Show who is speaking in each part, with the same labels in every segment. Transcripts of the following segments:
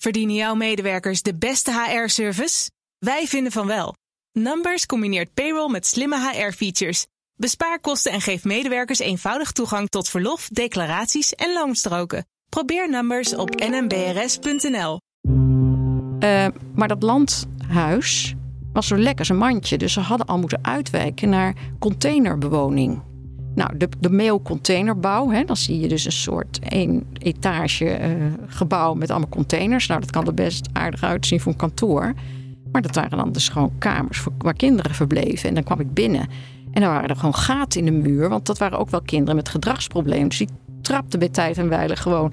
Speaker 1: Verdienen jouw medewerkers de beste HR-service? Wij vinden van wel. Numbers combineert payroll met slimme HR-features. Bespaar kosten en geef medewerkers eenvoudig toegang tot verlof, declaraties en loonstroken. Probeer Numbers op nmbrs.nl.
Speaker 2: Uh, maar dat landhuis was zo lekker zijn mandje. Dus ze hadden al moeten uitwijken naar containerbewoning. Nou, de, de mailcontainerbouw, hè, dan zie je dus een soort één etage uh, gebouw met allemaal containers. Nou, dat kan er best aardig uitzien voor een kantoor. Maar dat waren dan dus gewoon kamers voor, waar kinderen verbleven. En dan kwam ik binnen en dan waren er gewoon gaten in de muur. Want dat waren ook wel kinderen met gedragsproblemen. Dus die trapten bij tijd en wijle gewoon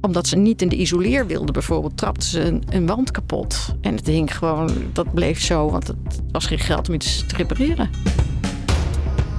Speaker 2: omdat ze niet in de isoleer wilden bijvoorbeeld, trapten ze een, een, wand kapot. En het hing gewoon, dat bleef zo, want het was geen geld om iets te repareren.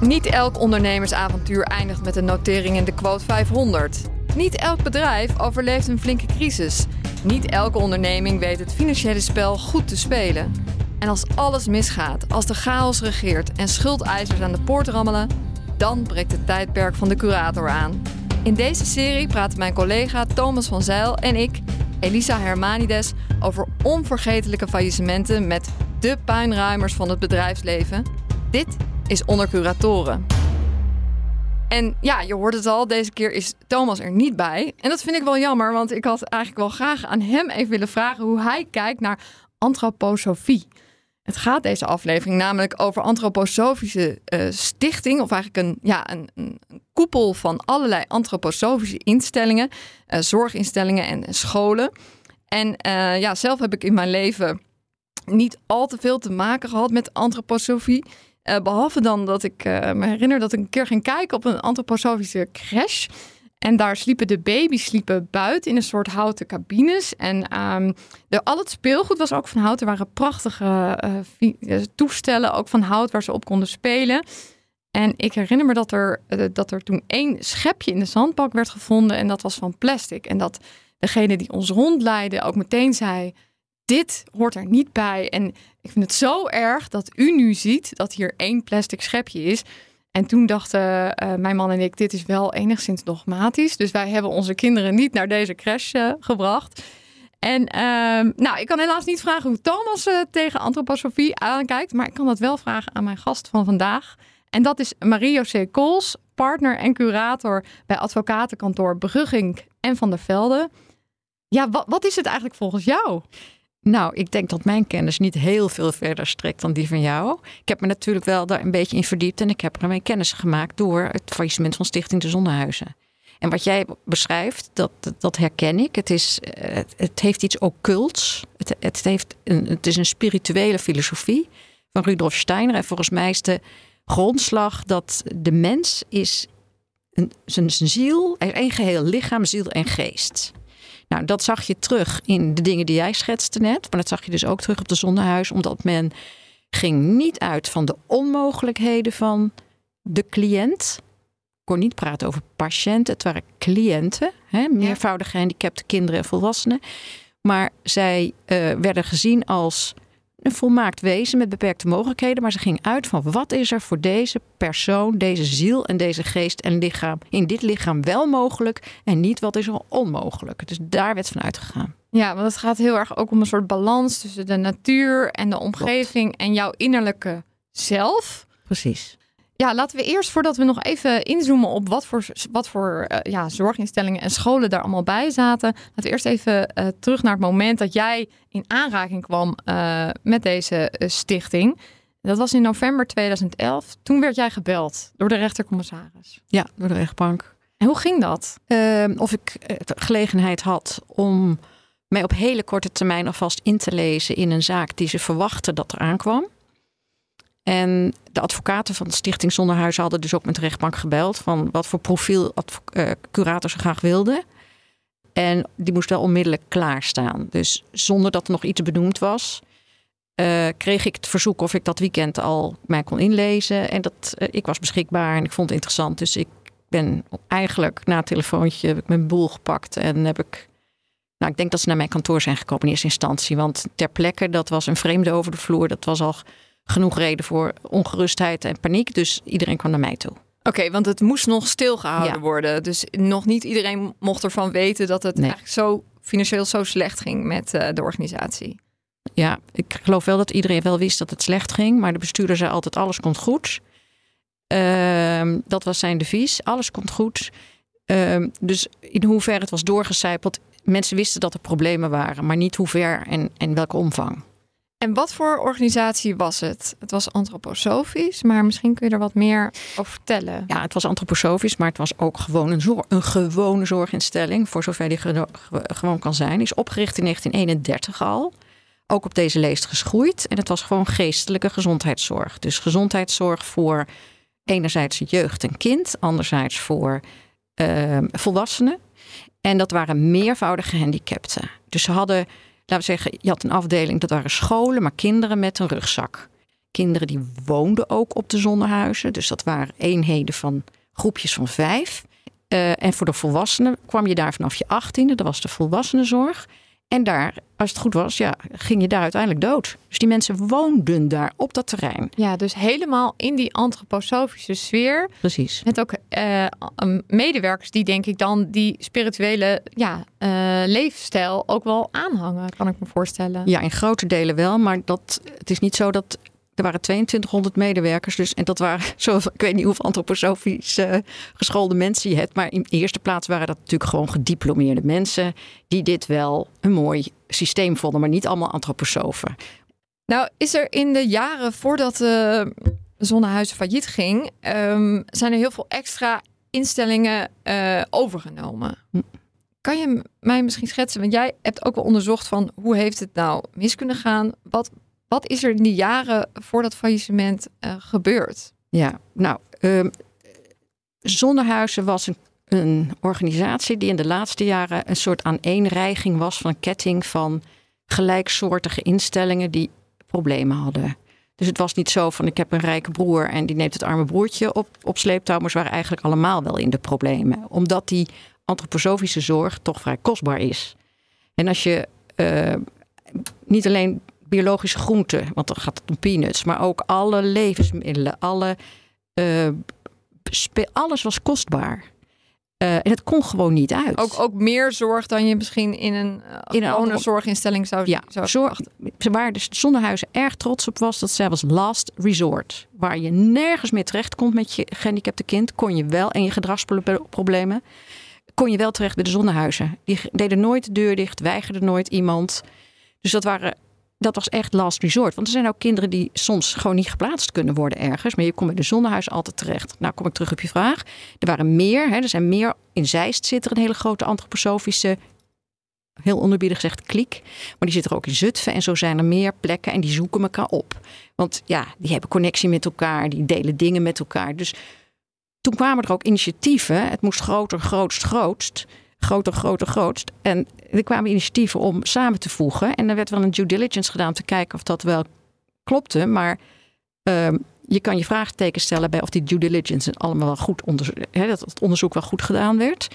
Speaker 3: Niet elk ondernemersavontuur eindigt met een notering in de quote 500. Niet elk bedrijf overleeft een flinke crisis. Niet elke onderneming weet het financiële spel goed te spelen. En als alles misgaat, als de chaos regeert en schuldeisers aan de poort rammelen, dan breekt het tijdperk van de curator aan. In deze serie praten mijn collega Thomas van Zijl en ik, Elisa Hermanides, over onvergetelijke faillissementen met de puinruimers van het bedrijfsleven. Dit is Onder Curatoren. En ja, je hoort het al, deze keer is Thomas er niet bij. En dat vind ik wel jammer, want ik had eigenlijk wel graag aan hem even willen vragen hoe hij kijkt naar antroposofie. Het gaat deze aflevering namelijk over antroposofische uh, stichting, of eigenlijk een, ja, een, een, koepel van allerlei antroposofische instellingen, uh, zorginstellingen en scholen. En uh, ja, zelf heb ik in mijn leven niet al te veel te maken gehad met antroposofie. Behalve dan dat ik me herinner dat ik een keer ging kijken op een antroposofische crash. En daar sliepen de baby's sliepen buiten in een soort houten cabines. En um, de, al het speelgoed was ook van hout. Er waren prachtige uh, toestellen, ook van hout, waar ze op konden spelen. En ik herinner me dat er, dat er toen één schepje in de zandbak werd gevonden. En dat was van plastic. En dat degene die ons rondleidde ook meteen zei: Dit hoort er niet bij. En ik vind het zo erg dat u nu ziet dat hier één plastic schepje is. En toen dachten uh, mijn man en ik, dit is wel enigszins dogmatisch. Dus wij hebben onze kinderen niet naar deze crash uh, gebracht. En uh, nou, ik kan helaas niet vragen hoe Thomas uh, tegen antroposofie aankijkt. Maar ik kan dat wel vragen aan mijn gast van vandaag. En dat is Mario C. Kools, partner en curator bij advocatenkantoor Brugging en Van der Velde. Ja, wat, wat is het eigenlijk volgens jou?
Speaker 2: Nou, ik denk dat mijn kennis niet heel veel verder strekt dan die van jou. Ik heb me natuurlijk wel daar een beetje in verdiept en ik heb er kennis gemaakt door het faillissement van Stichting de Zonnehuizen. En wat jij beschrijft, dat, dat herken ik. Het, is, het, het heeft iets occults. Het, het, heeft een, het is een spirituele filosofie van Rudolf Steiner. En volgens mij is de grondslag dat de mens is een, zijn, zijn ziel, één geheel lichaam, ziel en geest. Nou, dat zag je terug in de dingen die jij schetste net. Maar dat zag je dus ook terug op de zonnehuis. Omdat men ging niet uit van de onmogelijkheden van de cliënt. Ik kon niet praten over patiënten. Het waren cliënten. Hè, meervoudig gehandicapte kinderen en volwassenen. Maar zij uh, werden gezien als een volmaakt wezen met beperkte mogelijkheden. Maar ze ging uit van wat is er voor deze persoon, deze ziel en deze geest en lichaam in dit lichaam wel mogelijk en niet wat is er onmogelijk. Dus daar werd van uitgegaan.
Speaker 3: Ja, want het gaat heel erg ook om een soort balans tussen de natuur en de omgeving en jouw innerlijke zelf.
Speaker 2: Precies.
Speaker 3: Ja, laten we eerst, voordat we nog even inzoomen op wat voor, wat voor uh, ja, zorginstellingen en scholen daar allemaal bij zaten. Laten we eerst even uh, terug naar het moment dat jij in aanraking kwam uh, met deze stichting. Dat was in november 2011. Toen werd jij gebeld door de rechtercommissaris.
Speaker 2: Ja, door de rechtbank.
Speaker 3: En hoe ging dat?
Speaker 2: Ehm, of ik gelegenheid had om mij op hele korte termijn alvast in te lezen in een zaak die ze verwachten dat er aankwam. En de advocaten van de Stichting Zonderhuizen hadden dus ook met de rechtbank gebeld van wat voor profiel uh, curator ze graag wilden. En die moest wel onmiddellijk klaarstaan. Dus zonder dat er nog iets benoemd was, uh, kreeg ik het verzoek of ik dat weekend al mij kon inlezen. En dat, uh, ik was beschikbaar en ik vond het interessant. Dus ik ben eigenlijk na het telefoontje heb ik mijn boel gepakt en heb ik. Nou, ik denk dat ze naar mijn kantoor zijn gekomen in eerste instantie. Want ter plekke, dat was een vreemde over de vloer. Dat was al genoeg reden voor ongerustheid en paniek. Dus iedereen kwam naar mij toe.
Speaker 3: Oké, want het moest nog stilgehouden ja. worden. Dus nog niet iedereen mocht ervan weten dat het
Speaker 2: nee.
Speaker 3: eigenlijk zo financieel zo slecht ging met uh, de organisatie.
Speaker 2: Ja, ik geloof wel dat iedereen wel wist dat het slecht ging. Maar de bestuurder zei altijd alles komt goed. Uh, dat was zijn devies. Alles komt goed. Uh, dus in hoeverre het was doorgecijpeld. Mensen wisten dat er problemen waren. Maar niet hoe ver en, en welke omvang.
Speaker 3: En wat voor organisatie was het? Het was antroposofisch, maar misschien kun je er wat meer over vertellen.
Speaker 2: Ja, het was antroposofisch, maar het was ook gewoon een, zorg, een gewone zorginstelling, voor zover die gewoon kan zijn. Is opgericht in 1931 al. Ook op deze leest geschoeid. En het was gewoon geestelijke gezondheidszorg. Dus gezondheidszorg voor enerzijds jeugd en kind, anderzijds voor uh, volwassenen. En dat waren meervoudige gehandicapten. Dus ze hadden laten we zeggen, je had een afdeling, dat waren scholen, maar kinderen met een rugzak. Kinderen die woonden ook op de zonnehuizen. Dus dat waren eenheden van groepjes van vijf. Uh, en voor de volwassenen kwam je daar vanaf je achttiende. Dat was de volwassenenzorg. En daar, als het goed was, ja, ging je daar uiteindelijk dood. Dus die mensen woonden daar op dat terrein.
Speaker 3: Ja, dus helemaal in die antroposofische sfeer.
Speaker 2: Precies.
Speaker 3: Met ook uh, medewerkers die denk ik dan die spirituele ja, uh, leefstijl ook wel aanhangen, kan ik me voorstellen.
Speaker 2: Ja, in grote delen wel. Maar dat, het is niet zo dat er waren 2200 medewerkers. Dus, en dat waren, zo, ik weet niet hoeveel antroposofisch uh, geschoolde mensen je hebt. Maar in eerste plaats waren dat natuurlijk gewoon gediplomeerde mensen. die dit wel een mooi systeem vonden, maar niet allemaal antroposofen.
Speaker 3: Nou, is er in de jaren voordat de Zonnehuizen failliet ging. Um, zijn er heel veel extra instellingen uh, overgenomen. Hm. Kan je mij misschien schetsen? Want jij hebt ook wel onderzocht van hoe heeft het nou mis kunnen gaan? Wat, wat is er in die jaren voor dat faillissement uh, gebeurd?
Speaker 2: Ja, nou, um, Zonnehuizen was een, een, organisatie die in de laatste jaren een soort aaneenreiging was van een ketting van gelijksoortige instellingen die problemen hadden. Dus het was niet zo van ik heb een rijke broer en die neemt het arme broertje op, op sleeptouw, maar ze waren eigenlijk allemaal wel in de problemen. Omdat die antroposofische zorg toch vrij kostbaar is. En als je uh, niet alleen biologische groenten, want dan gaat het om peanuts, maar ook alle levensmiddelen, alle, uh, alles was kostbaar. Uh, en het kon gewoon niet uit.
Speaker 3: Ook, ook meer zorg dan je misschien in een, uh, in een andere zorginstelling zou,
Speaker 2: ja,
Speaker 3: zou
Speaker 2: zorg, Waar de Zonnehuizen erg trots op was, dat zij was last resort. Waar je nergens meer terecht komt met je gehandicapte kind, kon je wel en je gedragsproblemen, kon je wel terecht bij de Zonnehuizen. Die deden nooit de deur dicht, weigerden nooit iemand. Dus dat waren dat was echt last resort. Want er zijn ook kinderen die soms gewoon niet geplaatst kunnen worden ergens. Maar je komt bij de zonnehuis altijd terecht. Nou, kom ik terug op je vraag. Er waren meer. Hè, er zijn meer. In Zeist zit er een hele grote antroposofische, heel onderbiedig gezegd, kliek. Maar die zit er ook in Zutphen. En zo zijn er meer plekken en die zoeken elkaar op. Want ja, die hebben connectie met elkaar. Die delen dingen met elkaar. Dus toen kwamen er ook initiatieven. Het moest groter, grootst, grootst groter, groter, grootst. En er kwamen initiatieven om samen te voegen. En er werd wel een due diligence gedaan om te kijken of dat wel klopte. Maar uh, je kan je vraagtekens stellen bij of die due diligence allemaal wel goed onderzoek, dat het onderzoek wel goed gedaan werd.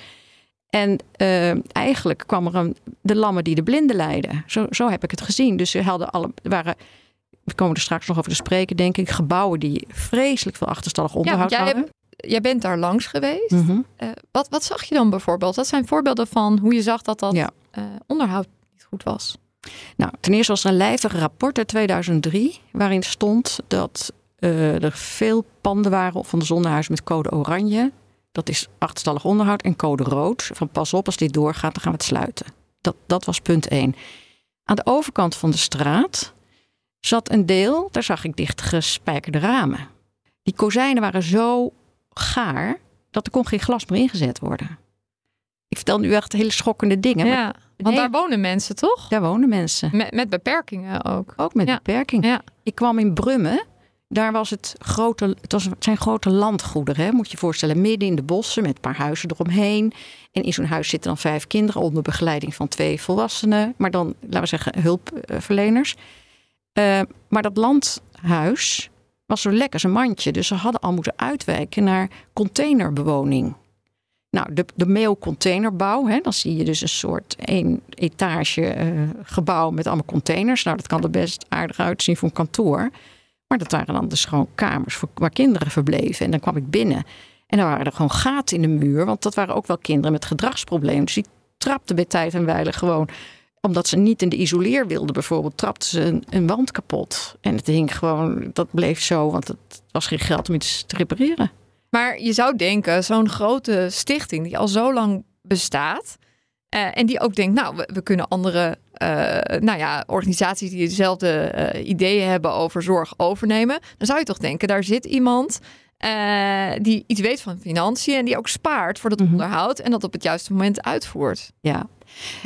Speaker 2: En uh, eigenlijk kwam er een, de lammen die de blinden leiden. Zo, zo heb ik het gezien. Dus ze hadden alle, waren we komen er straks nog over te spreken, denk ik. Gebouwen die vreselijk veel achterstallig onderhoud ja, hadden
Speaker 3: jij bent daar langs geweest. Mhm. Eh, wat, wat zag je dan bijvoorbeeld? Wat zijn voorbeelden van hoe je zag dat dat ja. uh, onderhoud niet goed was?
Speaker 2: Nou, ten eerste was er een lijvig rapport uit 2003 waarin stond dat uh, er veel panden waren van de zonnehuis met code oranje. Dat is achterstallig onderhoud en code rood. Van pas op, als dit doorgaat, dan gaan we het sluiten. Dat, dat was punt 1. Aan de overkant van de straat zat een deel, daar zag ik dichtgespijkerde ramen. Die kozijnen waren zo gaar dat er kon geen glas meer ingezet worden. Ik vertel nu echt hele schokkende dingen.
Speaker 3: Ja, want daar wonen mensen toch?
Speaker 2: Daar wonen mensen.
Speaker 3: Met, met beperkingen ook.
Speaker 2: Ook met beperkingen. Ja. Ik kwam in Brummen. Daar was het grote, het, was, het zijn grote landgoederen, hè? moet je je voorstellen. Midden in de bossen met een paar huizen eromheen. En in zo'n huis zitten dan vijf kinderen onder begeleiding van twee volwassenen. Maar dan, laten we zeggen, hulpverleners. Uh, maar dat landhuis, was zo lekker, zijn mandje. Dus ze hadden al moeten uitwijken naar containerbewoning. Nou, de, de mailcontainerbouw, hè, dan zie je dus een soort één etage uh, gebouw met allemaal containers. Nou, dat kan er best aardig uitzien voor een kantoor. Maar dat waren dan dus gewoon kamers voor, waar kinderen verbleven. En dan kwam ik binnen en dan waren er gewoon gaten in de muur. Want dat waren ook wel kinderen met gedragsproblemen. Dus die trapten bij tijd en wijle gewoon omdat ze niet in de isoleer wilden bijvoorbeeld, trapten ze een, een, wand kapot. En het hing gewoon, dat bleef zo, want het was geen geld om iets te repareren.
Speaker 3: Maar je zou denken, zo'n grote stichting die al zo lang bestaat. Uh, en die ook denkt, nou, we, we kunnen andere uh, nou ja, organisaties die dezelfde uh, ideeën hebben over zorg overnemen. Dan zou je toch denken, daar zit iemand die iets weet van financiën en die ook spaart voor dat mm -hmm. onderhoud en dat op het juiste moment uitvoert.
Speaker 2: Ja,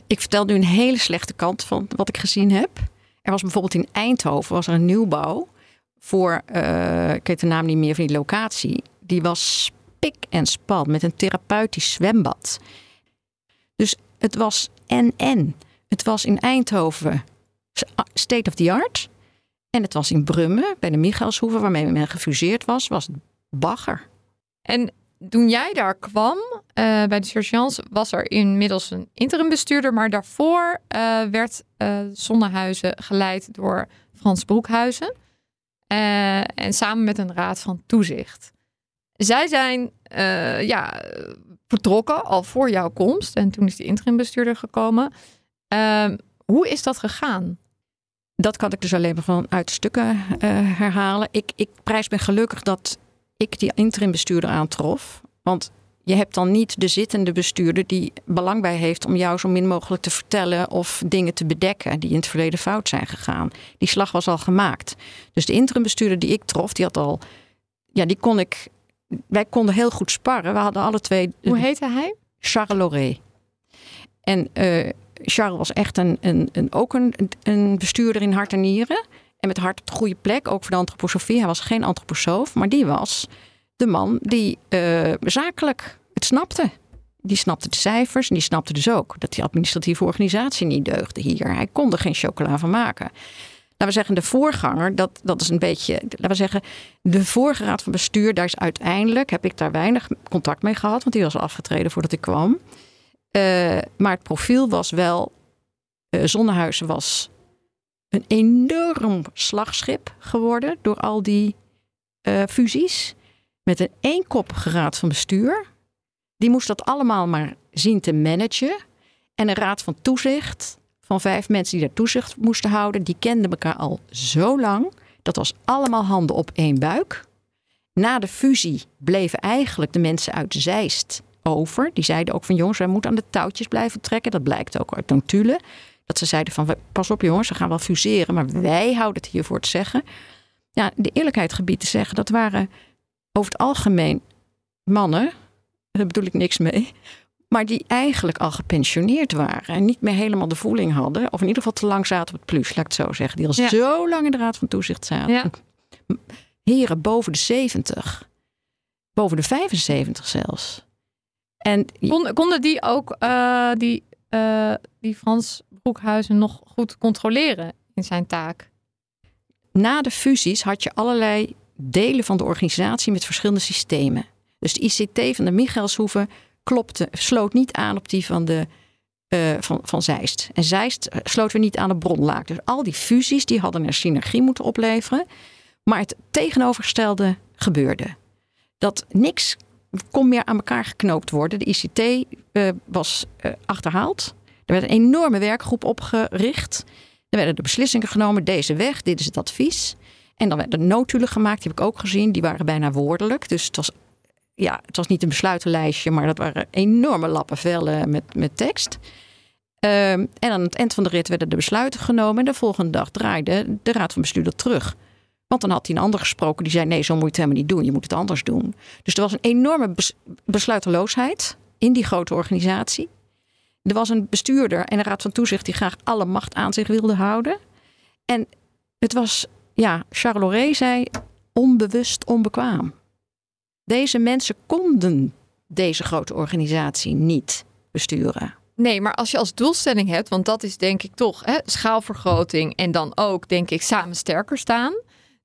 Speaker 2: ik vertel nu een hele slechte kant van wat ik gezien heb. Er was bijvoorbeeld in Eindhoven was er een nieuwbouw voor, ik weet de naam niet meer van die locatie. Die was pik en span met een therapeutisch zwembad. Dus het was en-en. Het was in Eindhoven state of the art. En het was in Brummen, bij de Michaelshoeve, waarmee men gefuseerd was, was het bagger.
Speaker 3: En toen jij daar kwam uh, bij de Sergeants, was er inmiddels een interimbestuurder. Maar daarvoor uh, werd uh, Zonnehuizen geleid door Frans Broekhuizen. en samen met een raad van toezicht. Zij zijn ja, vertrokken al voor jouw komst. En toen is de interimbestuurder gekomen. Uh, hoe is dat gegaan?
Speaker 2: Dat kan ik dus alleen maar van uit stukken herhalen. Ik, ik prijs me gelukkig dat ik die interimbestuurder aantrof. Want je hebt dan niet de zittende bestuurder die belang bij heeft om jou zo min mogelijk te vertellen of dingen te bedekken die in het verleden fout zijn gegaan. Die slag was al gemaakt. Dus de interimbestuurder die ik trof, die had al. Ja, die kon ik wij konden heel goed sparren. We hadden alle twee.
Speaker 3: Hoe heette hij?
Speaker 2: Charles Loré. En uh, Charles was echt een, een, een ook een, een, bestuurder in hart en nieren. Met hart op de goede plek, ook voor de antroposofie. Hij was geen antroposoof, maar die was de man die uh, zakelijk het snapte. Die snapte de cijfers en die snapte dus ook dat die administratieve organisatie niet deugde hier. Hij kon er geen chocola van maken laten we zeggen, de voorganger, dat, dat is een beetje, laten we zeggen, de vorige raad van bestuur, daar is uiteindelijk, heb ik daar weinig contact mee gehad, want die was afgetreden voordat ik kwam. Uh, maar het profiel was wel, uh, Zonnehuizen was een enorm slagschip geworden door al die uh, fusies. Met een eenkoppige raad van bestuur. Die moest dat allemaal maar zien te managen. En een raad van toezicht van vijf mensen die daar toezicht moesten houden. Die kenden elkaar al zo lang. Dat was allemaal handen op één buik. Na de fusie bleven eigenlijk de mensen uit Zeist over. Die zeiden ook van jongens, wij moeten aan de touwtjes blijven trekken. Dat blijkt ook uit notulen. Dat ze zeiden van pas op jongens, ze gaan wel fuseren. Maar wij houden het hier voor te zeggen. Ja, de eerlijkheid gebied te zeggen, dat waren over het algemeen mannen. Daar bedoel ik niks mee. Maar die eigenlijk al gepensioneerd waren. En niet meer helemaal de voeling hadden. Of in ieder geval te lang zaten op het plus, laat ik het zo zeggen. Die al ja. zo lang in de Raad van Toezicht zaten. Ja. Heren boven de 70. Boven de 75 zelfs.
Speaker 3: En konden, konden die ook, uh, die, uh, die Frans Broekhuizen, nog goed controleren in zijn taak?
Speaker 2: Na de fusies had je allerlei delen van de organisatie met verschillende systemen. Dus de ICT van de Michaelshoeve klopte, sloot niet aan op die van, de, uh, van, van Zeist. En Zeist eh, sloot weer niet aan de bronlaag. Dus al die fusies die hadden een synergie moeten opleveren. Maar het tegenovergestelde gebeurde. Dat niks kon meer aan elkaar geknoopt worden. De ICT eh, was achterhaald. Er werd een enorme werkgroep opgericht. Er werden de beslissingen genomen. Deze weg, dit is het advies. En dan werden notulen gemaakt, die heb ik ook gezien. Die waren bijna woordelijk. Dus het was ja, het was niet een besluitenlijstje, maar dat waren enorme lappen vellen met, met tekst. Um, en aan het eind van de rit werden de besluiten genomen. En de volgende dag draaide de raad van bestuur dat terug. Want dan had hij een ander gesproken die zei: nee, zo moet je het helemaal niet doen. Je moet het anders doen. Dus er was een enorme besluiteloosheid in die grote organisatie. Er was een bestuurder en een raad van toezicht die graag alle macht aan zich wilde houden. En het was, ja, Charles zei: onbewust onbekwaam. Deze mensen konden deze grote organisatie niet besturen.
Speaker 3: Nee, maar als je als doelstelling hebt, want dat is denk ik toch hè, schaalvergroting en dan ook denk ik samen sterker staan,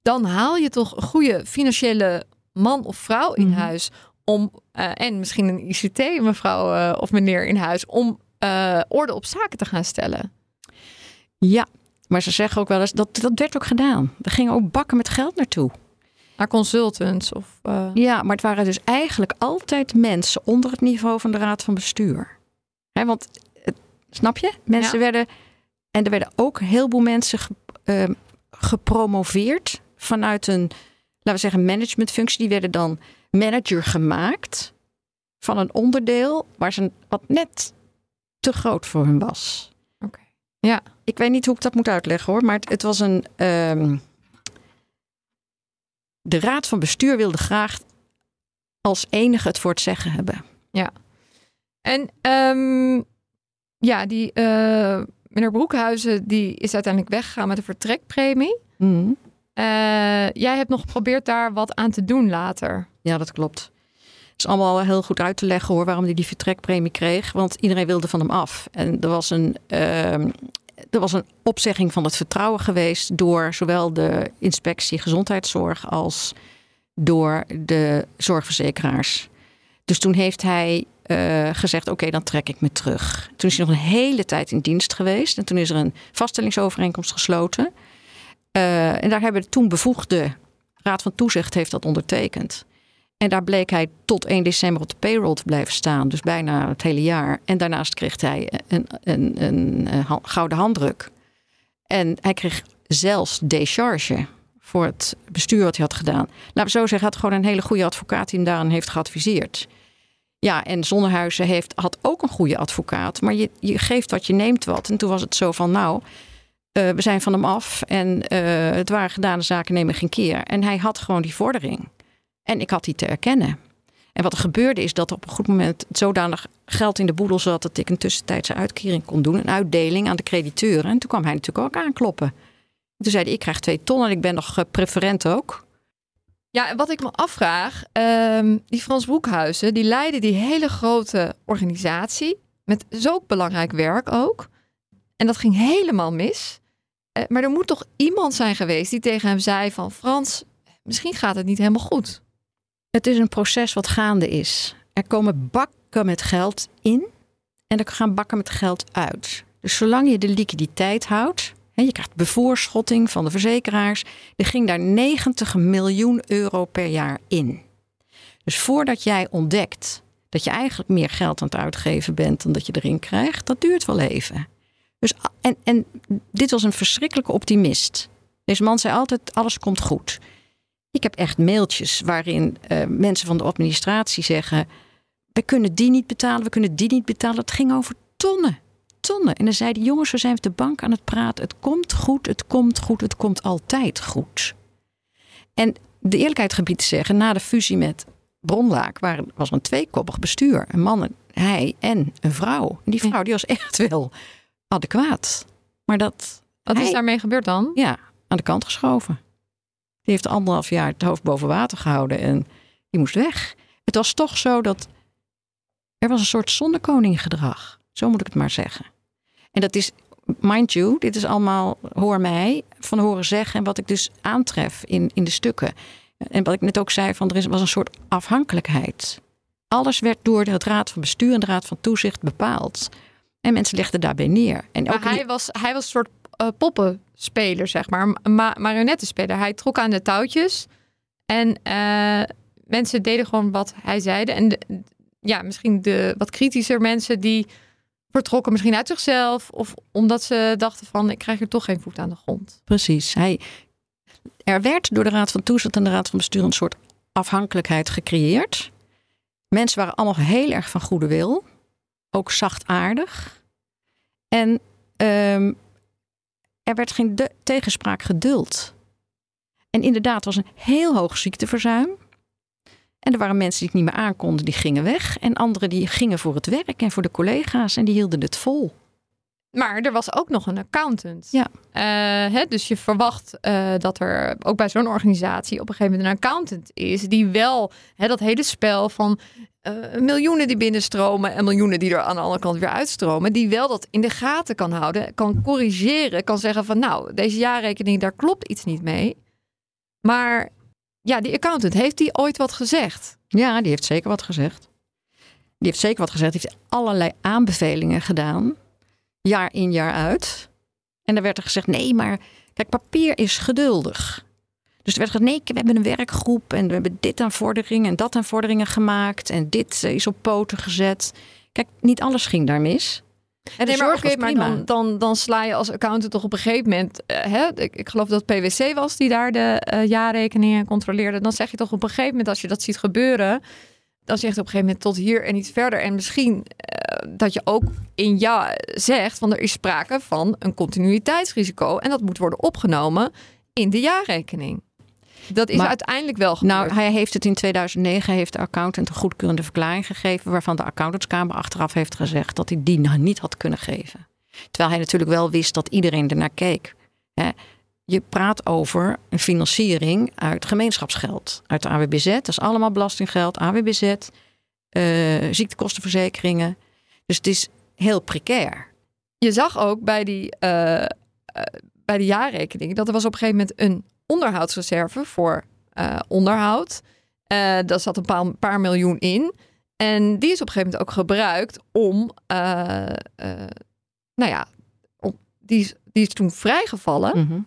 Speaker 3: dan haal je toch een goede financiële man of vrouw in mm -hmm. huis om uh, en misschien een ICT mevrouw uh, of meneer in huis om uh, orde op zaken te gaan stellen.
Speaker 2: Ja, maar ze zeggen ook wel eens dat dat werd ook gedaan. Er gingen ook bakken met geld naartoe
Speaker 3: naar consultants? Of, uh...
Speaker 2: Ja, maar het waren dus eigenlijk altijd mensen onder het niveau van de raad van bestuur. Want Snap je? Mensen
Speaker 3: Ja.
Speaker 2: werden. En er werden ook een heleboel mensen ge- ehm, gepromoveerd vanuit een, laten we zeggen, managementfunctie. Die werden dan manager gemaakt van een onderdeel waar ze wat net te groot voor hun was.
Speaker 3: Oké. Ja.
Speaker 2: Ik weet niet hoe ik dat moet uitleggen hoor, maar het, het was een. ehm, de raad van bestuur wilde graag als enige het voor het zeggen hebben.
Speaker 3: En ehm, ja, die eh, meneer Broekhuizen die is uiteindelijk weggegaan met een vertrekpremie.
Speaker 2: Mhm.
Speaker 3: Eh, jij hebt nog geprobeerd daar wat aan te doen later.
Speaker 2: Ja, dat klopt. Is allemaal heel goed uit te leggen hoor, waarom hij die vertrekpremie kreeg. Want iedereen wilde van hem af. En er was een, ehm, er was een opzegging van het vertrouwen geweest door zowel de inspectie gezondheidszorg als door de zorgverzekeraars. Dus toen heeft hij eh, gezegd: Oké, dan trek ik me terug. Toen is hij nog een hele tijd in dienst geweest. En toen is er een vaststellingsovereenkomst gesloten. Eh, en daar hebben toen bevoegde Raad van Toezicht heeft dat ondertekend. En daar bleek hij tot 1 december op de payroll te blijven staan. Dus bijna het hele jaar. En daarnaast kreeg hij een, een, een, gouden handdruk. En hij kreeg zelfs decharge voor het bestuur wat hij had gedaan. Laten we zo zeggen, hij had gewoon een hele goede advocaat die hem daaraan heeft geadviseerd. Ja, en Zonnehuizen heeft, had ook een goede advocaat. Maar je, je geeft wat, je neemt wat. En toen was het zo van, nou, eh, we zijn van hem af. En eh, het waren gedane zaken, nemen geen keer. En hij had gewoon die vordering. En ik had die te erkennen. En wat er gebeurde is dat op een goed moment zodanig geld in de boedel zat... dat ik een tussentijdse uitkering kon doen. Een uitdeling aan de crediteuren. En toen kwam hij natuurlijk ook aankloppen. Toen zei hij, ik krijg twee ton en ik ben nog eh, preferent ook.
Speaker 3: Ja, en wat ik me afvraag, ehm, die Frans Broekhuizen, die leidde die hele grote organisatie met zo belangrijk werk ook. En dat ging helemaal mis. Eh, maar er moet toch iemand zijn geweest die tegen hem zei van Frans, misschien gaat het niet helemaal goed.
Speaker 2: Het is een proces wat gaande is. Er komen bakken met geld in en er gaan bakken met geld uit. Dus zolang je de liquiditeit houdt, hè, je krijgt bevoorschotting van de verzekeraars, er ging daar 90 miljoen euro per jaar in. Dus voordat jij ontdekt dat je eigenlijk meer geld aan het uitgeven bent dan dat je erin krijgt, dat duurt wel even. Dus, en, en dit was een verschrikkelijke optimist. Deze man zei altijd: alles komt goed. Ik heb echt mailtjes waarin eh, mensen van de administratie zeggen: we kunnen die niet betalen, we kunnen die niet betalen. Het ging over tonnen, tonnen. En dan zeiden jongens, we zijn met de bank aan het praten. Het komt goed, het komt goed, het komt altijd goed. En de eerlijkheid gebied te zeggen, na de fusie met Bronlaak waren, was er een tweekoppig bestuur. Een man, en- hij en een vrouw. En die vrouw die was echt wel adequaat. Maar dat,
Speaker 3: Wat is daarmee gebeurd dan?
Speaker 2: ja, aan de kant geschoven. Die heeft anderhalf jaar het hoofd boven water gehouden en die moest weg. Het was toch zo dat er was een soort zonnekoninggedrag. Zo moet ik het maar zeggen. En dat is, mind you, dit is allemaal hoor mij van horen zeggen en wat ik dus aantref in, in de stukken. En wat ik net ook zei, van er is, was een soort afhankelijkheid. Alles werd door de Raad van Bestuur en de Raad van Toezicht bepaald. En mensen legden daarbij neer. En
Speaker 3: Maar
Speaker 2: ook
Speaker 3: hij was, hij was een soort eh, poppenspeler, zeg maar. Ma marionettenspeler. Hij trok aan de touwtjes. En eh, mensen deden gewoon wat hij zeide. En ja, misschien de wat kritischer mensen die vertrokken misschien uit zichzelf. Of omdat ze dachten van, ik krijg hier toch geen voet aan de grond.
Speaker 2: Precies. Hij, er werd door de Raad van Toezicht en de Raad van Bestuur een soort afhankelijkheid gecreëerd. Mensen waren allemaal heel erg van goede wil. Ook zachtaardig. En ehm, er werd geen tegenspraak geduld. En inderdaad, was een heel hoog ziekteverzuim. En er waren mensen die het niet meer aankonden, die gingen weg. En anderen die gingen voor het werk en voor de collega's en die hielden het vol.
Speaker 3: Maar er was ook nog een accountant.
Speaker 2: Ja.
Speaker 3: Eh, hè, dus je verwacht eh, dat er ook bij zo'n organisatie op een gegeven moment een accountant is die wel hè, dat hele spel van eh, miljoenen die binnenstromen en miljoenen die er aan de andere kant weer uitstromen, die wel dat in de gaten kan houden, kan corrigeren, kan zeggen van nou, deze jaarrekening, daar klopt iets niet mee. Maar ja, die accountant, heeft die ooit wat gezegd?
Speaker 2: Ja, die heeft zeker wat gezegd. Die heeft zeker wat gezegd. Die heeft allerlei aanbevelingen gedaan. Jaar in, jaar uit. En dan werd er gezegd: nee, maar kijk, papier is geduldig. Dus er werd gezegd: nee, we hebben een werkgroep en we hebben dit aan vorderingen en dat aan vorderingen gemaakt. En dit eh, is op poten gezet. Kijk, niet alles ging daar mis. En de
Speaker 3: Nee, maar
Speaker 2: was
Speaker 3: maar dan, dan, dan sla je als accountant toch op een gegeven moment... eh, hè, ik, ik geloof dat PwC was die daar de eh, jaarrekeningen controleerde. Dan zeg je toch op een gegeven moment, als je dat ziet gebeuren... dan zeg je op een gegeven moment tot hier en niet verder. En misschien dat je ook in ja zegt... van er is sprake van een continuïteitsrisico... en dat moet worden opgenomen in de jaarrekening. Dat is
Speaker 2: Maar-
Speaker 3: uiteindelijk wel gebeurd.
Speaker 2: Nou, hij heeft het in 2009, heeft de accountant een goedkeurende verklaring gegeven, waarvan de accountantskamer achteraf heeft gezegd dat hij die nou niet had kunnen geven. Terwijl hij natuurlijk wel wist dat iedereen ernaar keek. Hè. Je praat over een financiering uit gemeenschapsgeld, uit de AWBZ. Dat is allemaal belastinggeld, AWBZ, eh, ziektekostenverzekeringen. Dus het is heel precair.
Speaker 3: je zag ook bij die, eh, eh, bij die jaarrekening dat er was op een gegeven moment een onderhoudsreserve voor eh, onderhoud. Daar zat een paar, paar miljoen in. En die is op een gegeven moment ook gebruikt om, nou ja, om, die, is, die is toen vrijgevallen.
Speaker 2: Mhm.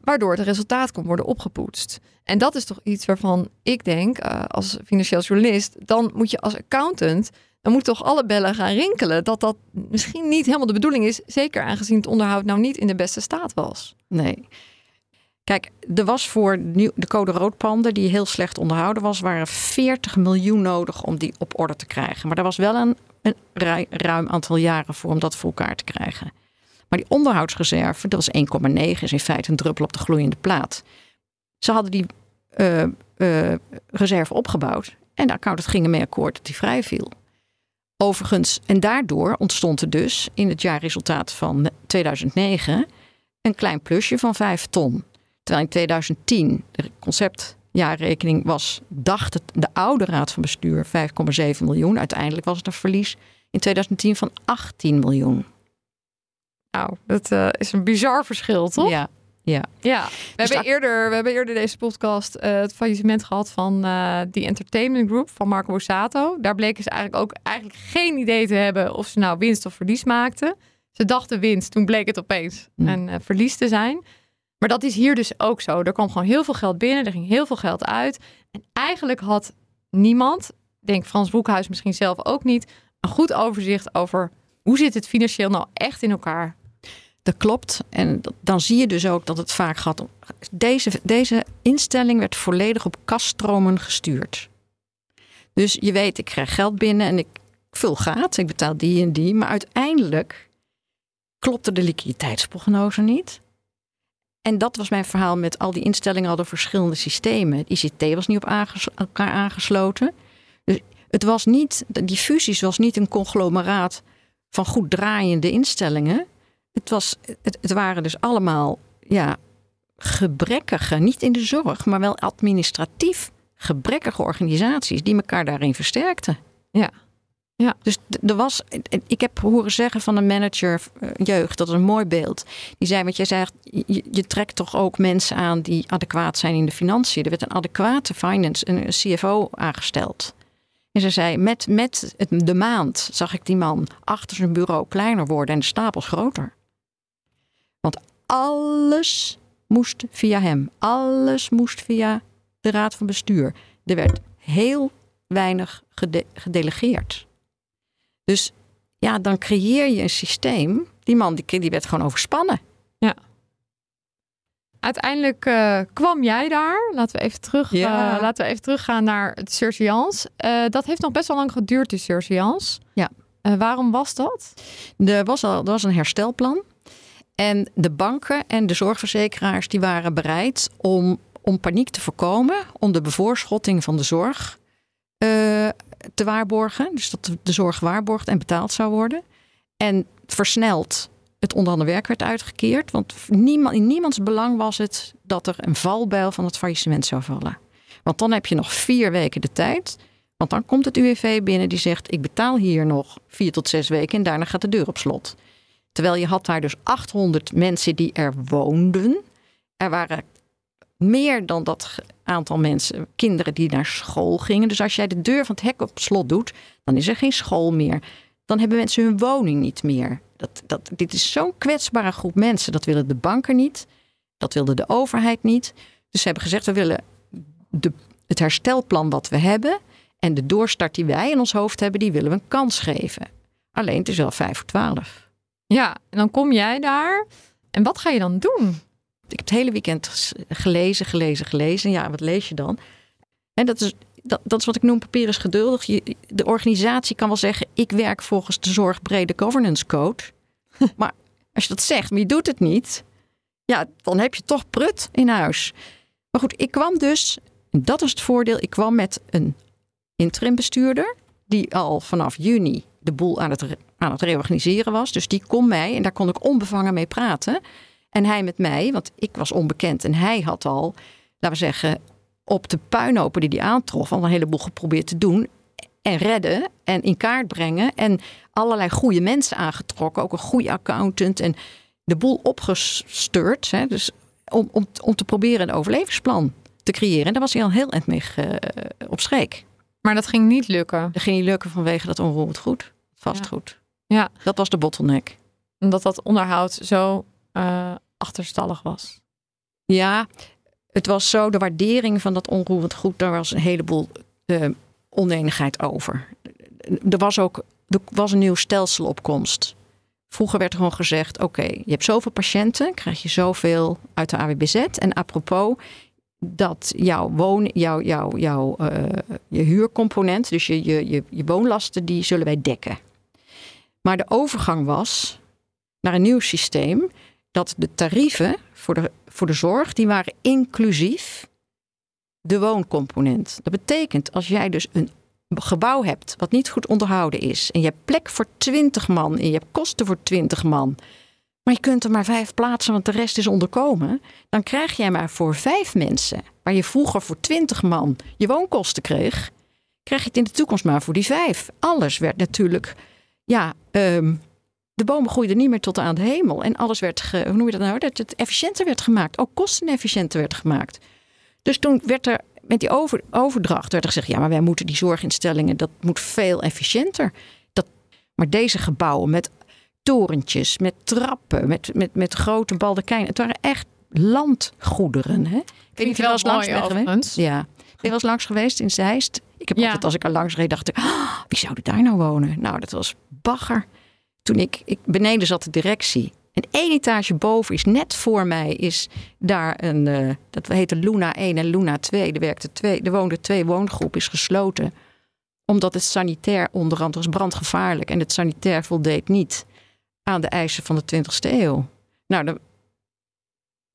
Speaker 3: Waardoor het resultaat kon worden opgepoetst. En dat is toch iets waarvan ik denk, als financieel journalist, dan moet je als accountant, dan moet toch alle bellen gaan rinkelen dat dat misschien niet helemaal de bedoeling is, zeker aangezien het onderhoud nou niet in de beste staat was.
Speaker 2: Nee. Kijk, er was voor de code roodpanden, die heel slecht onderhouden was, waren 40 miljoen nodig om die op orde te krijgen. Maar daar was wel een, een ru- ruim aantal jaren voor om dat voor elkaar te krijgen. Maar die onderhoudsreserve, dat was 1,9, is in feite een druppel op de gloeiende plaat. Ze hadden die eh, eh, reserve opgebouwd en de accountants gingen mee akkoord dat die vrij viel. Overigens, en daardoor ontstond er dus in het jaarresultaat van 2009 een klein plusje van 5 ton. Terwijl in 2010 de conceptjaarrekening was, dacht het, de oude raad van bestuur 5,7 miljoen. Uiteindelijk was het een verlies in 2010 van 18 miljoen.
Speaker 3: Nou, dat eh, is een bizar verschil, toch?
Speaker 2: Ja, ja.
Speaker 3: Ja, we, hebben
Speaker 2: dat-
Speaker 3: eerder, we hebben eerder deze podcast eh, het faillissement gehad van eh die Entertainment Group van Marco Borsato. Daar bleken ze eigenlijk ook eigenlijk geen idee te hebben of ze nou winst of verlies maakten. Ze dachten winst, toen bleek het opeens
Speaker 2: Hmm.
Speaker 3: een eh, verlies te zijn. Maar dat is hier dus ook zo. Er kwam gewoon heel veel geld binnen, er ging heel veel geld uit. En eigenlijk had niemand, ik denk Frans Boekhuis misschien zelf ook niet, een goed overzicht over hoe zit het financieel nou echt in elkaar.
Speaker 2: Dat klopt. En dan zie je dus ook dat het vaak gaat om. Deze, deze instelling werd volledig op kaststromen gestuurd. Dus je weet, ik krijg geld binnen en ik vul gaat. Ik betaal die en die. Maar uiteindelijk klopte de liquiditeitsprognose niet. En dat was mijn verhaal met al die instellingen hadden verschillende systemen. Het ICT was niet op elkaar aangesloten. Dus het was niet, die fusies was niet een conglomeraat van goed draaiende instellingen. Het, was, het, het waren dus allemaal ja, gebrekkige, niet in de zorg, maar wel administratief gebrekkige organisaties die elkaar daarin versterkten.
Speaker 3: Ja. Ja.
Speaker 2: Dus er was, ik heb horen zeggen van een manager eh, jeugd, dat is een mooi beeld. Die zei, want jij zegt, je, je trekt toch ook mensen aan die adequaat zijn in de financiën. Er werd een adequate finance, een CFO aangesteld. En ze zei, met, met het, de maand zag ik die man achter zijn bureau kleiner worden en de stapels groter. Want alles moest via hem. Alles moest via de raad van bestuur. Er werd heel weinig gede- gedelegeerd. Dus ja, dan creëer je een systeem. Die man die, die werd gewoon overspannen.
Speaker 3: Uiteindelijk eh, kwam jij daar. Laten we even, terug,
Speaker 2: Ja.
Speaker 3: eh, laten we even teruggaan naar het surseance. Eh, dat heeft nog best wel lang geduurd, die surseance.
Speaker 2: Ja.
Speaker 3: Waarom was dat?
Speaker 2: Er was, al, er was een herstelplan. En de banken en de zorgverzekeraars die waren bereid om, om paniek te voorkomen. Om de bevoorschotting van de zorg eh, te waarborgen. Dus dat de zorg gewaarborgd en betaald zou worden. En versneld het onderhanden werk werd uitgekeerd. Want niemand, in niemands belang was het dat er een valbijl van het faillissement zou vallen. Want dan heb je nog vier weken de tijd. Want dan komt het UWV binnen die zegt: Ik betaal hier nog vier tot zes weken en daarna gaat de deur op slot. Terwijl je had daar dus 800 mensen die er woonden. Er waren meer dan dat aantal mensen, kinderen die naar school gingen. Dus als jij de deur van het hek op slot doet, dan is er geen school meer. Dan hebben mensen hun woning niet meer. Dat, dat, dit is zo'n kwetsbare groep mensen. Dat willen de banken niet. Dat wilde de overheid niet. Dus ze hebben gezegd, we willen de, het herstelplan wat we hebben... en de doorstart die wij in ons hoofd hebben, die willen we een kans geven. Alleen het is wel vijf voor twaalf.
Speaker 3: Ja, en dan kom jij daar. En wat ga je dan doen?
Speaker 2: Ik heb het hele weekend gelezen, gelezen, gelezen. Ja, wat lees je dan? En dat is, dat, dat is wat ik noem papier is geduldig. Je, de organisatie kan wel zeggen, ik werk volgens de zorgbrede governance code. maar als je dat zegt, maar je doet het niet, ja, dan heb je toch prut in huis. Maar goed, ik kwam dus, en dat is het voordeel, ik kwam met een interim bestuurder, die al vanaf juni de boel aan het, aan het reorganiseren was. Dus die kon mij, en daar kon ik onbevangen mee praten. En hij met mij, want ik was onbekend en hij had al, laten we zeggen, op de puinhopen die hij aantrof, al een heleboel geprobeerd te doen. En redden en in kaart brengen. En allerlei goede mensen aangetrokken. Ook een goede accountant. En de boel opgestuurd. Hè, dus om, om, om te proberen een overlevingsplan te creëren. En daar was hij al heel eind mee op schreek.
Speaker 3: Maar dat ging niet lukken.
Speaker 2: Dat ging niet lukken vanwege dat onroerend goed. Vastgoed.
Speaker 3: Ja. Ja.
Speaker 2: Dat was de bottleneck.
Speaker 3: Omdat dat onderhoud zo uh, achterstallig was.
Speaker 2: Ja, het was zo, de waardering van dat onroerend goed, daar was een heleboel uh, oneenigheid over. Er was ook er was een nieuw stelselopkomst. Vroeger werd er gewoon gezegd: oké, je hebt zoveel patiënten, krijg je zoveel uit de AWBZ. En apropos, dat jouw, woon, jouw, jouw, jouw uh, je huurcomponent, dus je, je, je, je woonlasten, die zullen wij dekken. Maar de overgang was naar een nieuw systeem dat de tarieven voor de, voor de zorg, die waren inclusief de wooncomponent. Dat betekent als jij dus een gebouw hebt wat niet goed onderhouden is en je hebt plek voor 20 man en je hebt kosten voor 20 man, maar je kunt er maar vijf plaatsen, want de rest is onderkomen, dan krijg jij maar voor vijf mensen, waar je vroeger voor 20 man je woonkosten kreeg, krijg je het in de toekomst maar voor die vijf. Alles werd natuurlijk, ja, um, de bomen groeiden niet meer tot aan de hemel. En alles werd, ge, hoe noem je dat nou, dat het efficiënter werd gemaakt. Ook kostenefficiënter werd gemaakt. Dus toen werd er met die over, overdracht werd er gezegd: ja, maar wij moeten die zorginstellingen, dat moet veel efficiënter. Dat, maar deze gebouwen met torentjes, met trappen, met, met, met grote baldekijnen, het waren echt landgoederen. Hè? Ik
Speaker 3: weet niet of je wel eens langs bent geweest.
Speaker 2: Ja. Ben je was langs geweest in Zeist? Ik heb ja. altijd, als ik er langs reed, dacht ik, oh, wie zou daar nou wonen? Nou, dat was bagger. Toen ik, ik beneden zat de directie. En één etage boven is net voor mij is daar een, uh, dat heette Luna 1 en Luna 2. Er, werkte twee, er woonde twee woongroepen, is gesloten. Omdat het sanitair onderhand was brandgevaarlijk. En het sanitair voldeed niet aan de eisen van de 20ste eeuw. Nou, de,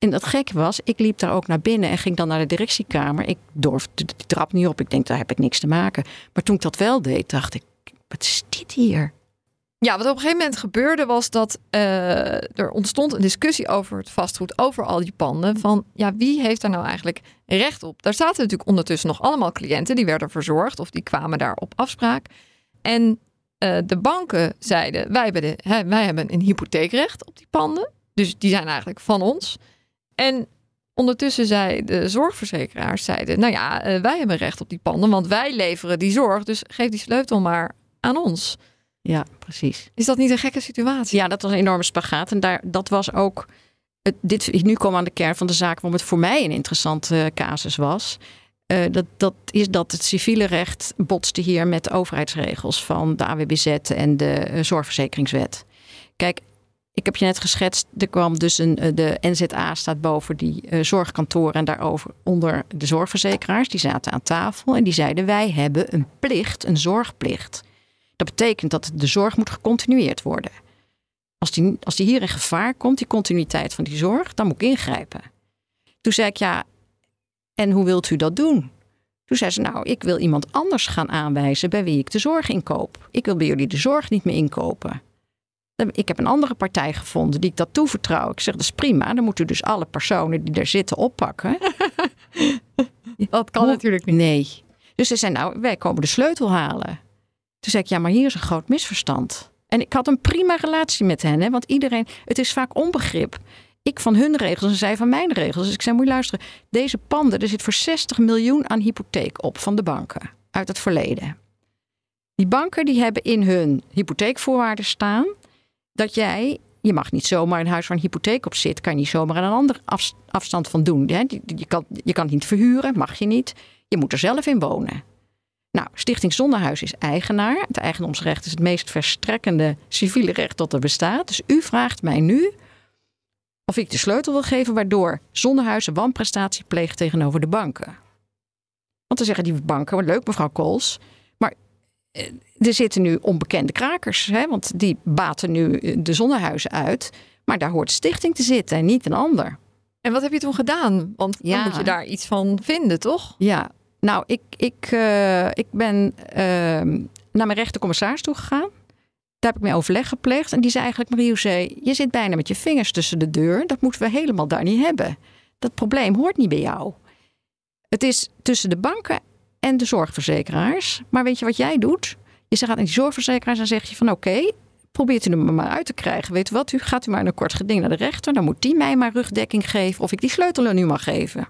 Speaker 2: en dat gekke was, ik liep daar ook naar binnen en ging dan naar de directiekamer. Ik durfde die trap niet op. Ik denk, daar heb ik niks te maken. Maar toen ik dat wel deed, dacht ik, wat is dit hier?
Speaker 3: Ja, wat op een gegeven moment gebeurde was dat uh, er ontstond een discussie over het vastgoed, over al die panden. Van ja, wie heeft daar nou eigenlijk recht op? Daar zaten natuurlijk ondertussen nog allemaal cliënten die werden verzorgd of die kwamen daar op afspraak. En uh, de banken zeiden: wij hebben, de, hè, wij hebben een hypotheekrecht op die panden. Dus die zijn eigenlijk van ons. En ondertussen zei de zorgverzekeraars: zeiden, Nou ja, uh, wij hebben recht op die panden, want wij leveren die zorg. Dus geef die sleutel maar aan ons.
Speaker 2: Ja, precies.
Speaker 3: Is dat niet een gekke situatie?
Speaker 2: Ja, dat was een enorme spagaat. En daar, dat was ook. Het, dit, nu komen aan de kern van de zaak waarom het voor mij een interessante uh, casus was. Uh, dat, dat is dat het civiele recht botste hier met de overheidsregels van de AWBZ en de uh, zorgverzekeringswet. Kijk, ik heb je net geschetst, er kwam dus een, de NZA staat boven die uh, zorgkantoren en daarover onder de zorgverzekeraars. Die zaten aan tafel en die zeiden wij hebben een plicht, een zorgplicht. Dat betekent dat de zorg moet gecontinueerd worden. Als die, als die hier in gevaar komt, die continuïteit van die zorg, dan moet ik ingrijpen. Toen zei ik, ja, en hoe wilt u dat doen? Toen zei ze, nou, ik wil iemand anders gaan aanwijzen bij wie ik de zorg inkoop. Ik wil bij jullie de zorg niet meer inkopen. Ik heb een andere partij gevonden die ik dat toevertrouw. Ik zeg, dat is prima. Dan moet u dus alle personen die daar zitten oppakken.
Speaker 3: dat kan natuurlijk niet.
Speaker 2: Nee. Dus ze zei, nou, wij komen de sleutel halen. Toen zei ik, ja, maar hier is een groot misverstand. En ik had een prima relatie met hen, hè, want iedereen, het is vaak onbegrip. Ik van hun regels en zij van mijn regels. Dus ik zei, moet je luisteren, deze panden, er zit voor 60 miljoen aan hypotheek op van de banken uit het verleden. Die banken die hebben in hun hypotheekvoorwaarden staan dat jij, je mag niet zomaar een huis waar een hypotheek op zit, kan je niet zomaar aan een andere afstand van doen. Je, kan, je kan het niet verhuren, mag je niet. Je moet er zelf in wonen. Nou, Stichting Zonnehuis is eigenaar. Het eigendomsrecht is het meest verstrekkende civiele recht dat er bestaat. Dus u vraagt mij nu of ik de sleutel wil geven waardoor Zonnehuis een wanprestatie pleegt tegenover de banken. Want dan zeggen die banken, leuk mevrouw Kools, maar eh, er zitten nu onbekende krakers, hè, want die baten nu de zonnehuizen uit. Maar daar hoort stichting te zitten en niet een ander.
Speaker 3: En wat heb je toen gedaan? Want dan moet je daar iets van vinden, toch?
Speaker 2: Ja, nou, ik, ik, eh, ik ben ehm, naar mijn rechtercommissaris toe gegaan. Daar heb ik mee overleg gepleegd. En die zei eigenlijk, Marie-José, je zit bijna met je vingers tussen de deur. Dat moeten we helemaal daar niet hebben. Dat probleem hoort niet bij jou. Het is tussen de banken en de zorgverzekeraars. Maar weet je wat jij doet? Je gaat naar die zorgverzekeraars en zeg je van oké, probeert u hem maar uit te krijgen. Weet wat, u gaat u maar in een kort geding naar de rechter. Dan moet die mij maar rugdekking geven of ik die sleutel nu mag geven.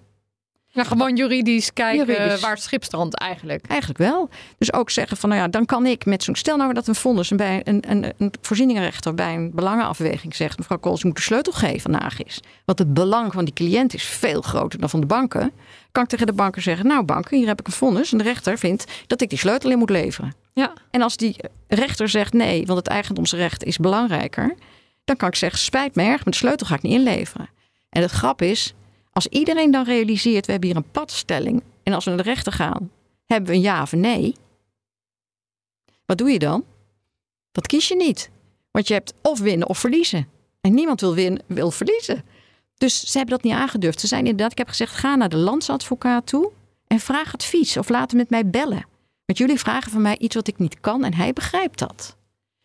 Speaker 3: Ja, gewoon juridisch kijken
Speaker 2: Juridisch.
Speaker 3: waar het schip strandt eigenlijk.
Speaker 2: Eigenlijk wel. Dus ook zeggen van, nou ja, dan kan ik met zo'n... Stel nou dat een vonnis een, bij, een, een, een voorzieningenrechter bij een belangenafweging zegt... mevrouw Kools, u moet de sleutel geven aan Agis. Want het belang van die cliënt is veel groter dan van de banken. Kan ik tegen de banken zeggen, nou banken, hier heb ik een vonnis. En de rechter vindt dat ik die sleutel in moet leveren.
Speaker 3: Ja.
Speaker 2: En als die rechter zegt nee, want het eigendomsrecht is belangrijker... dan kan ik zeggen, spijt me erg, maar de sleutel ga ik niet inleveren. En het grap is, als iedereen dan realiseert... we hebben hier een padstelling en als we naar de rechter gaan... hebben we een ja of een nee... Wat doe je dan? Dat kies je niet. Want je hebt of winnen of verliezen. En niemand wil winnen, wil verliezen. Dus ze hebben dat niet aangedurfd. Ze zijn inderdaad, ik heb gezegd, ga naar de landsadvocaat toe en vraag advies. Of laat hem met mij bellen. Want jullie vragen van mij iets wat ik niet kan en hij begrijpt dat.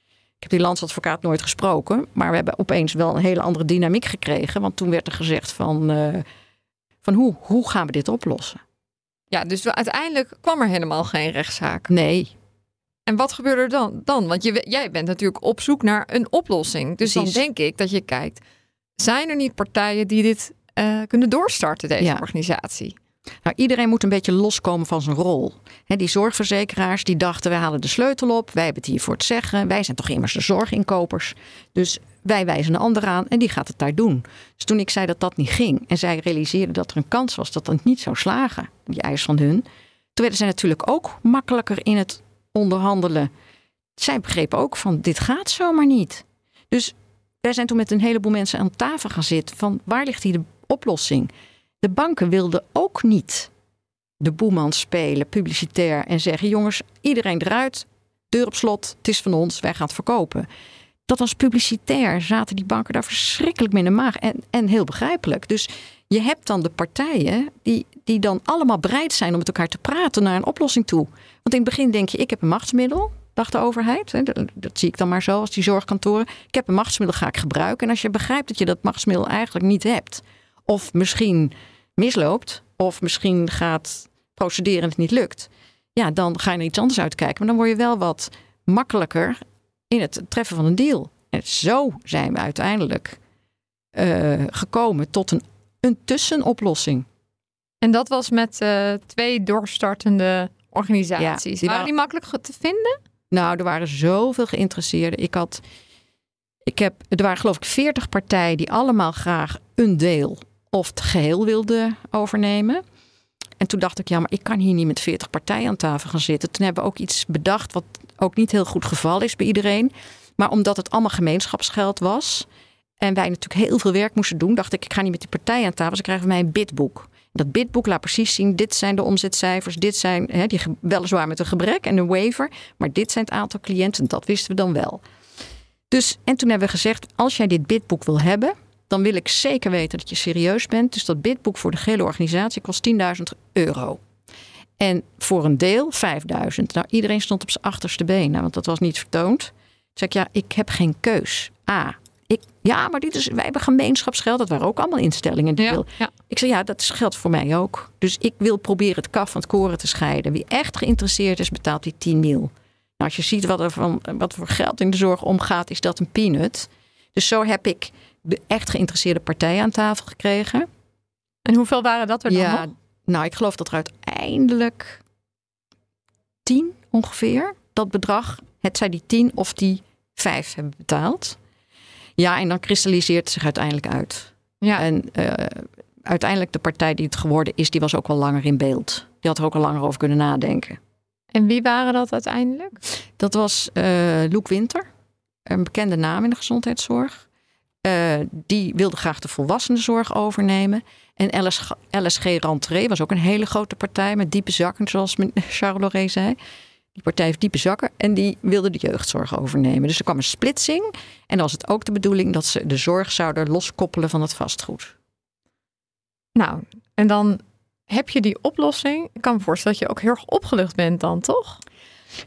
Speaker 2: Ik heb die landsadvocaat nooit gesproken. Maar we hebben opeens wel een hele andere dynamiek gekregen. Want toen werd er gezegd van, eh, van hoe, hoe gaan we dit oplossen?
Speaker 3: Ja, dus we- uiteindelijk kwam er helemaal geen rechtszaak.
Speaker 2: Nee,
Speaker 3: En wat gebeurde er dan? dan? Want je, jij bent natuurlijk op zoek naar een oplossing. Dus
Speaker 2: Precies.
Speaker 3: dan denk ik dat je kijkt, zijn er niet partijen die dit eh, kunnen doorstarten, deze
Speaker 2: Ja.
Speaker 3: organisatie?
Speaker 2: Nou, iedereen moet een beetje loskomen van zijn rol. Die zorgverzekeraars die dachten, wij halen de sleutel op. Wij hebben het hier voor het zeggen. Wij zijn toch immers de zorginkopers. Dus wij wijzen een ander aan en die gaat het daar doen. Dus toen ik zei dat dat niet ging en zij realiseerden dat er een kans was dat dat niet zou slagen, die eis van hun. Toen werden zij natuurlijk ook makkelijker in het onderhandelen. Zij begrepen ook van, dit gaat zomaar niet. Dus wij zijn toen met een heleboel mensen aan tafel gaan zitten van, waar ligt hier de oplossing? De banken wilden ook niet de boeman spelen, publicitair, en zeggen: jongens, iedereen eruit, deur op slot, het is van ons, wij gaan het verkopen. Dat was publicitair, zaten die banken daar verschrikkelijk mee in de maag en, en heel begrijpelijk. Dus je hebt dan de partijen die, die dan allemaal bereid zijn om met elkaar te praten naar een oplossing toe. Want in het begin denk je: ik heb een machtsmiddel. Dacht de overheid. dat zie ik dan maar zo als die zorgkantoren. Ik heb een machtsmiddel, ga ik gebruiken. En als je begrijpt dat je dat machtsmiddel eigenlijk niet hebt, of misschien misloopt, of misschien gaat procederen en het niet lukt, ja, dan ga je naar iets anders uitkijken. Maar dan word je wel wat makkelijker in het treffen van een deal. En zo zijn we uiteindelijk eh, gekomen tot een, een tussenoplossing.
Speaker 3: En dat was met eh, twee doorstartende organisaties.
Speaker 2: Ja, die
Speaker 3: waren
Speaker 2: waren-
Speaker 3: die makkelijk te vinden?
Speaker 2: Nou, er waren zoveel geïnteresseerden. Ik had, ik heb, er waren geloof ik 40 partijen die allemaal graag een deel of het geheel wilden overnemen. En toen dacht ik, ja, maar ik kan hier niet met 40 partijen aan tafel gaan zitten. Toen hebben we ook iets bedacht wat ook niet heel goed geval is bij iedereen. Maar omdat het allemaal gemeenschapsgeld was en wij natuurlijk heel veel werk moesten doen, dacht ik, ik ga niet met die partijen aan tafel. Ze krijgen van mij een bidboek. Dat bidboek laat precies zien, dit zijn de omzetcijfers, dit zijn, hè, die, weliswaar met een gebrek en een waiver, maar dit zijn het aantal cliënten, dat wisten we dan wel. Dus, en toen hebben we gezegd, als jij dit bidboek wil hebben, dan wil ik zeker weten dat je serieus bent. Dus dat bidboek voor de gehele organisatie kost 10.000 euro. En voor een deel 5000. Nou, iedereen stond op zijn achterste benen, want dat was niet vertoond. Toen zei ik, ja, ik heb geen keus. A, ik, ja, maar dit is, wij hebben gemeenschapsgeld. Dat waren ook allemaal instellingen. Die wil,
Speaker 3: ja.
Speaker 2: ik zei, ja, dat is geld voor mij ook. Dus ik wil proberen het kaf van het koren te scheiden. Wie echt geïnteresseerd is, betaalt die 10 mil. Nou, als je ziet wat er van, wat voor geld in de zorg omgaat, is dat een peanut. Dus zo heb ik echt geïnteresseerde partijen aan tafel gekregen.
Speaker 3: En hoeveel waren dat er dan
Speaker 2: Ja,
Speaker 3: nog?
Speaker 2: nou, ik geloof dat er uiteindelijk tien ongeveer dat bedrag, het zij die tien of die vijf hebben betaald. Ja, en dan kristalliseert het zich uiteindelijk uit.
Speaker 3: Ja.
Speaker 2: En eh, uiteindelijk de partij die het geworden is, die was ook wel langer in beeld. Die had er ook al langer over kunnen nadenken.
Speaker 3: En wie waren dat uiteindelijk?
Speaker 2: Dat was uh, Loek Winter, een bekende naam in de gezondheidszorg. Uh, die wilde graag de volwassenenzorg overnemen. En LSG, LSG Rantree was ook een hele grote partij met diepe zakken, zoals Charles Loré zei. Die partij heeft diepe zakken en die wilde de jeugdzorg overnemen. Dus er kwam een splitsing. En dan was het ook de bedoeling dat ze de zorg zouden loskoppelen van het vastgoed.
Speaker 3: Nou, en dan heb je die oplossing. Ik kan me voorstellen dat je ook heel erg opgelucht bent dan, toch?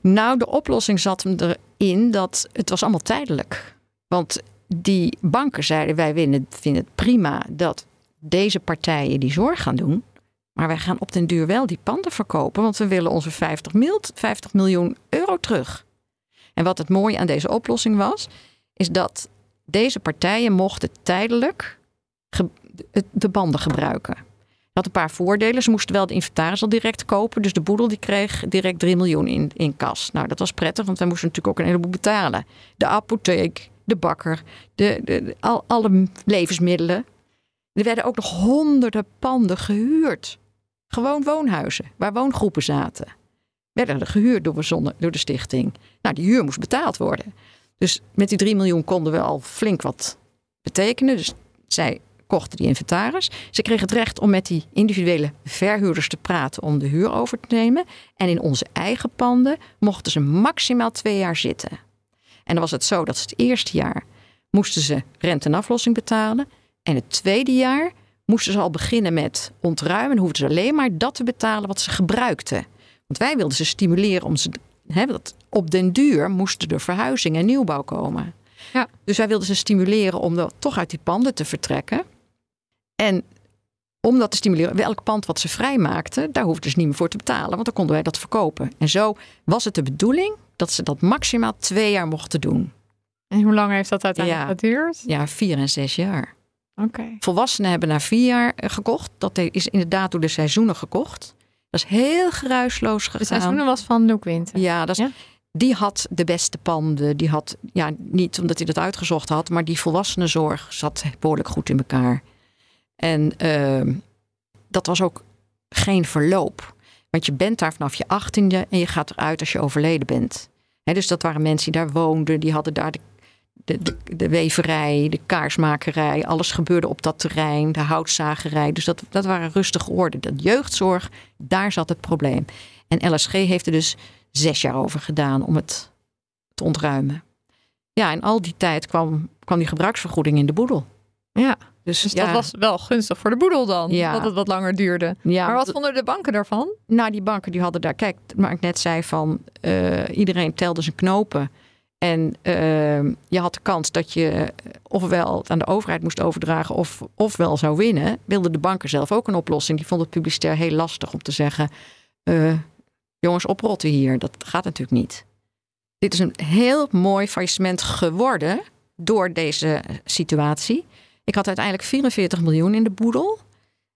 Speaker 2: Nou, de oplossing zat hem erin dat het was allemaal tijdelijk. Want die banken zeiden wij vinden het prima dat deze partijen die zorg gaan doen. Maar wij gaan op den duur wel die panden verkopen, want we willen onze 50, mil, 50 miljoen euro terug. En wat het mooie aan deze oplossing was, is dat deze partijen mochten tijdelijk de banden gebruiken. Dat had een paar voordelen. Ze moesten wel de inventaris al direct kopen. Dus de boedel die kreeg direct 3 miljoen in, in kas. Nou, dat was prettig, want wij moesten natuurlijk ook een heleboel betalen. De apotheek, de bakker, de, de, al, alle levensmiddelen. Er werden ook nog honderden panden gehuurd. Gewoon woonhuizen, waar woongroepen zaten. Werden er gehuurd door, door de stichting. Nou, die huur moest betaald worden. Dus met die 3 miljoen konden we al flink wat betekenen. Dus zij kochten die inventaris. Ze kregen het recht om met die individuele verhuurders te praten om de huur over te nemen. En in onze eigen panden mochten ze maximaal twee jaar zitten. En dan was het zo dat ze het eerste jaar moesten ze rente en aflossing betalen. En het tweede jaar moesten ze al beginnen met ontruimen. hoefden ze alleen maar dat te betalen wat ze gebruikten. Want wij wilden ze stimuleren om ze. Hè, dat op den duur moesten er verhuizing en nieuwbouw komen. Ja. Dus wij wilden ze stimuleren om er toch uit die panden te vertrekken. En om dat te stimuleren, welk pand wat ze vrijmaakten, daar hoefden ze niet meer voor te betalen, want dan konden wij dat verkopen. En zo was het de bedoeling dat ze dat maximaal twee jaar mochten doen.
Speaker 3: En hoe lang heeft dat uiteindelijk ja, geduurd?
Speaker 2: Ja, vier en zes jaar.
Speaker 3: Oké.
Speaker 2: Volwassenen hebben na vier jaar eh, gekocht. Dat is inderdaad door de seizoenen gekocht. Dat is heel geruisloos gegaan. De
Speaker 3: seizoenen was van Luke Winter.
Speaker 2: Ja, dat is, die had de beste panden. Die had, ja, niet omdat hij dat uitgezocht had, maar die volwassenenzorg zat behoorlijk goed in elkaar. En uh, dat was ook geen verloop. Want je bent daar vanaf je achttiende en je gaat eruit als je overleden bent. dus dat waren mensen die daar woonden, die hadden daar de, de, de, de, weverij, de kaarsmakerij, alles gebeurde op dat terrein, de houtzagerij. Dus dat, dat waren rustige orde. De jeugdzorg, daar zat het probleem. En LSG heeft er dus zes jaar over gedaan om het te ontruimen. Ja, en al die tijd kwam, kwam die gebruiksvergoeding in de boedel.
Speaker 3: Ja. Dus, dus dat was wel gunstig voor de boedel dan, ja. dat het wat langer duurde. Ja, maar wat vonden de banken daarvan?
Speaker 2: Nou, die banken die hadden daar, kijk, maar ik net zei van, uh, iedereen telde zijn knopen. En uh, je had de kans dat je ofwel het aan de overheid moest overdragen of, ofwel zou winnen. Wilden de banken zelf ook een oplossing. Die vonden het publicitair heel lastig om te zeggen, uh, jongens, oprotten hier. Dat gaat natuurlijk niet. Dit is een heel mooi faillissement geworden door deze situatie. Ik had uiteindelijk 44 miljoen in de boedel.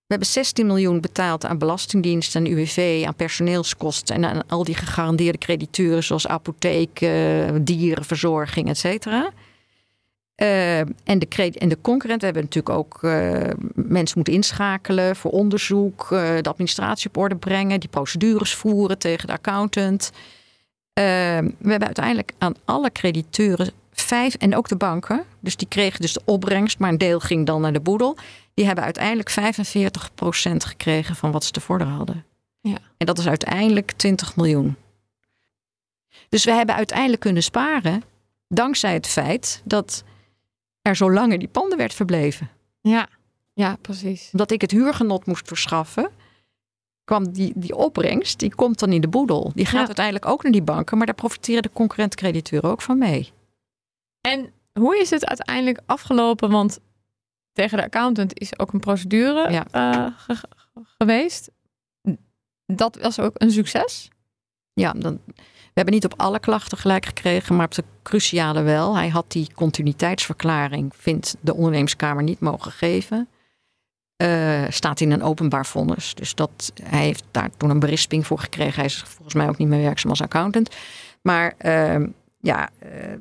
Speaker 2: We hebben 16 miljoen betaald aan belastingdiensten, aan UWV, aan personeelskosten en aan al die gegarandeerde crediteuren zoals apotheek, uh, dierenverzorging, et. Uh, en, de en de concurrent hebben natuurlijk ook uh, mensen moeten inschakelen voor onderzoek, de administratie op orde brengen, die procedures voeren tegen de accountant. we hebben uiteindelijk aan alle crediteuren vijf, en ook de banken, dus die kregen dus de opbrengst, maar een deel ging dan naar de boedel. Die hebben uiteindelijk 45% gekregen van wat ze te vorderen hadden. Ja. En dat is uiteindelijk 20 miljoen. Dus we hebben uiteindelijk kunnen sparen dankzij het feit dat er zo lang in die panden werd verbleven.
Speaker 3: Ja, ja precies.
Speaker 2: Dat ik het huurgenot moest verschaffen, kwam die, die opbrengst, die komt dan in de boedel. Die gaat uiteindelijk ook naar die banken, maar daar profiteren de concurrent-crediteuren ook van mee.
Speaker 3: En hoe is het uiteindelijk afgelopen? Want tegen de accountant is ook een procedure uh, geweest. Dat was ook een succes?
Speaker 2: Ja, dan, we hebben niet op alle klachten gelijk gekregen, maar op de cruciale wel. Hij had die continuïteitsverklaring, vindt de ondernemerskamer niet mogen geven. Uh, staat in een openbaar vonnis. Dus dat, hij heeft daar toen een berisping voor gekregen. Hij is volgens mij ook niet meer werkzaam als accountant. Maar uh, ja, uh,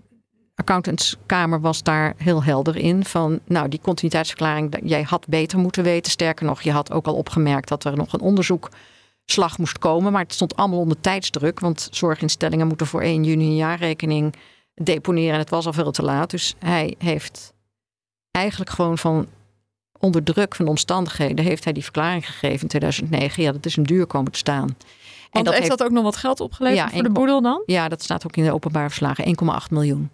Speaker 2: accountantskamer was daar heel helder in. Van nou, die continuïteitsverklaring, jij had beter moeten weten. Sterker nog, je had ook al opgemerkt dat er nog een onderzoek slag moest komen. Maar het stond allemaal onder tijdsdruk. Want zorginstellingen moeten voor 1 juni een jaarrekening deponeren. En het was al veel te laat. Dus hij heeft eigenlijk gewoon van onder druk van de omstandigheden... heeft hij die verklaring gegeven in 2009. Ja, dat is hem duur komen te staan.
Speaker 3: En
Speaker 2: dat
Speaker 3: heeft, dat ook nog wat geld opgeleverd
Speaker 2: Ja,
Speaker 3: voor de
Speaker 2: 1,8
Speaker 3: boedel dan?
Speaker 2: Ja, dat staat ook in de openbare verslagen. 1,8 miljoen.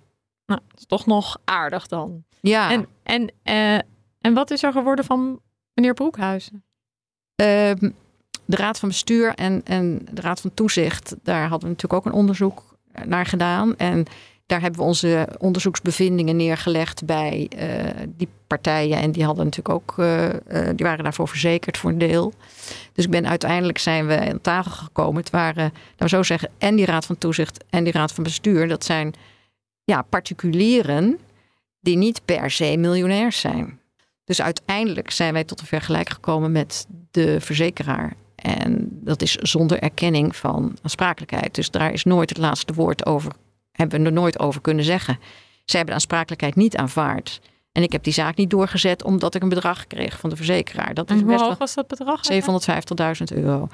Speaker 3: Nou, dat is toch nog aardig dan.
Speaker 2: Ja,
Speaker 3: En, en, eh, en wat is er geworden van meneer Broekhuizen?
Speaker 2: Ehm, de Raad van Bestuur en, en de Raad van Toezicht, daar hadden we natuurlijk ook een onderzoek naar gedaan. En daar hebben we onze onderzoeksbevindingen neergelegd bij eh, die partijen. En die hadden natuurlijk ook, eh, die waren daarvoor verzekerd voor een deel. Dus ik ben uiteindelijk zijn we aan tafel gekomen. Het waren, laten we zo zeggen, en die Raad van Toezicht en die Raad van Bestuur. Dat zijn ja, particulieren die niet per se miljonairs zijn. Dus uiteindelijk zijn wij tot een vergelijk gekomen met de verzekeraar. En dat is zonder erkenning van aansprakelijkheid. Dus daar is nooit het laatste woord over, hebben we er nooit over kunnen zeggen. Zij hebben de aansprakelijkheid niet aanvaard. En ik heb die zaak niet doorgezet omdat ik een bedrag kreeg van de verzekeraar. Dat is
Speaker 3: En hoe
Speaker 2: best
Speaker 3: hoog was dat bedrag?
Speaker 2: 750.000 euro.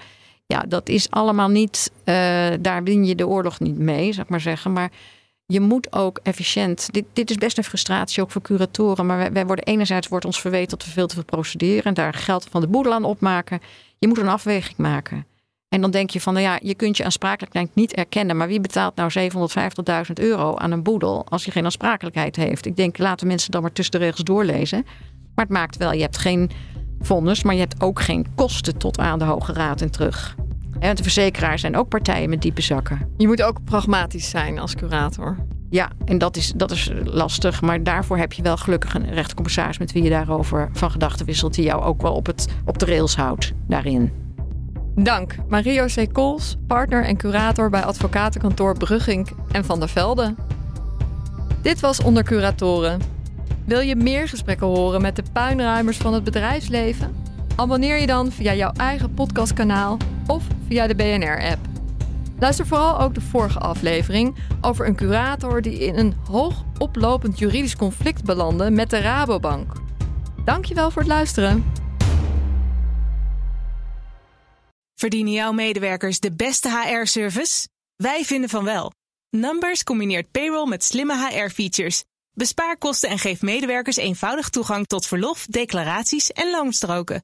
Speaker 2: Ja, dat is allemaal niet. eh, daar win je de oorlog niet mee, zeg maar zeggen. Maar je moet ook efficiënt. Dit, dit is best een frustratie ook voor curatoren. Maar wij, worden enerzijds wordt ons verweten dat we veel te veel procederen en daar geld van de boedel aan opmaken. Je moet een afweging maken. En dan denk je van, nou ja, je kunt je aansprakelijkheid niet erkennen. Maar wie betaalt nou 750.000 euro aan een boedel als je geen aansprakelijkheid heeft? Ik denk, laten mensen dan maar tussen de regels doorlezen. Maar het maakt wel, je hebt geen vonnis, maar je hebt ook geen kosten tot aan de Hoge Raad en terug. Want de verzekeraars zijn ook partijen met diepe zakken.
Speaker 3: Je moet ook pragmatisch zijn als curator.
Speaker 2: Ja, en dat is, dat is lastig. Maar daarvoor heb je wel gelukkig een rechtercommissaris met wie je daarover van gedachten wisselt. Die jou ook wel op, het, op de rails houdt daarin.
Speaker 3: Dank Mario C. Kools, partner en curator bij advocatenkantoor Brugging en Van der Velde. Dit was Onder Curatoren. Wil je meer gesprekken horen met de puinruimers van het bedrijfsleven? Abonneer je dan via jouw eigen podcastkanaal of via de BNR-app. Luister vooral ook de vorige aflevering over een curator die in een hoog oplopend juridisch conflict belandde met de Rabobank. Dankjewel voor het luisteren.
Speaker 1: Verdienen jouw medewerkers de beste HR-service? Wij vinden van wel. Numbers combineert payroll met slimme HR-features. Bespaar kosten en geef medewerkers eenvoudig toegang tot verlof, declaraties en loonstroken.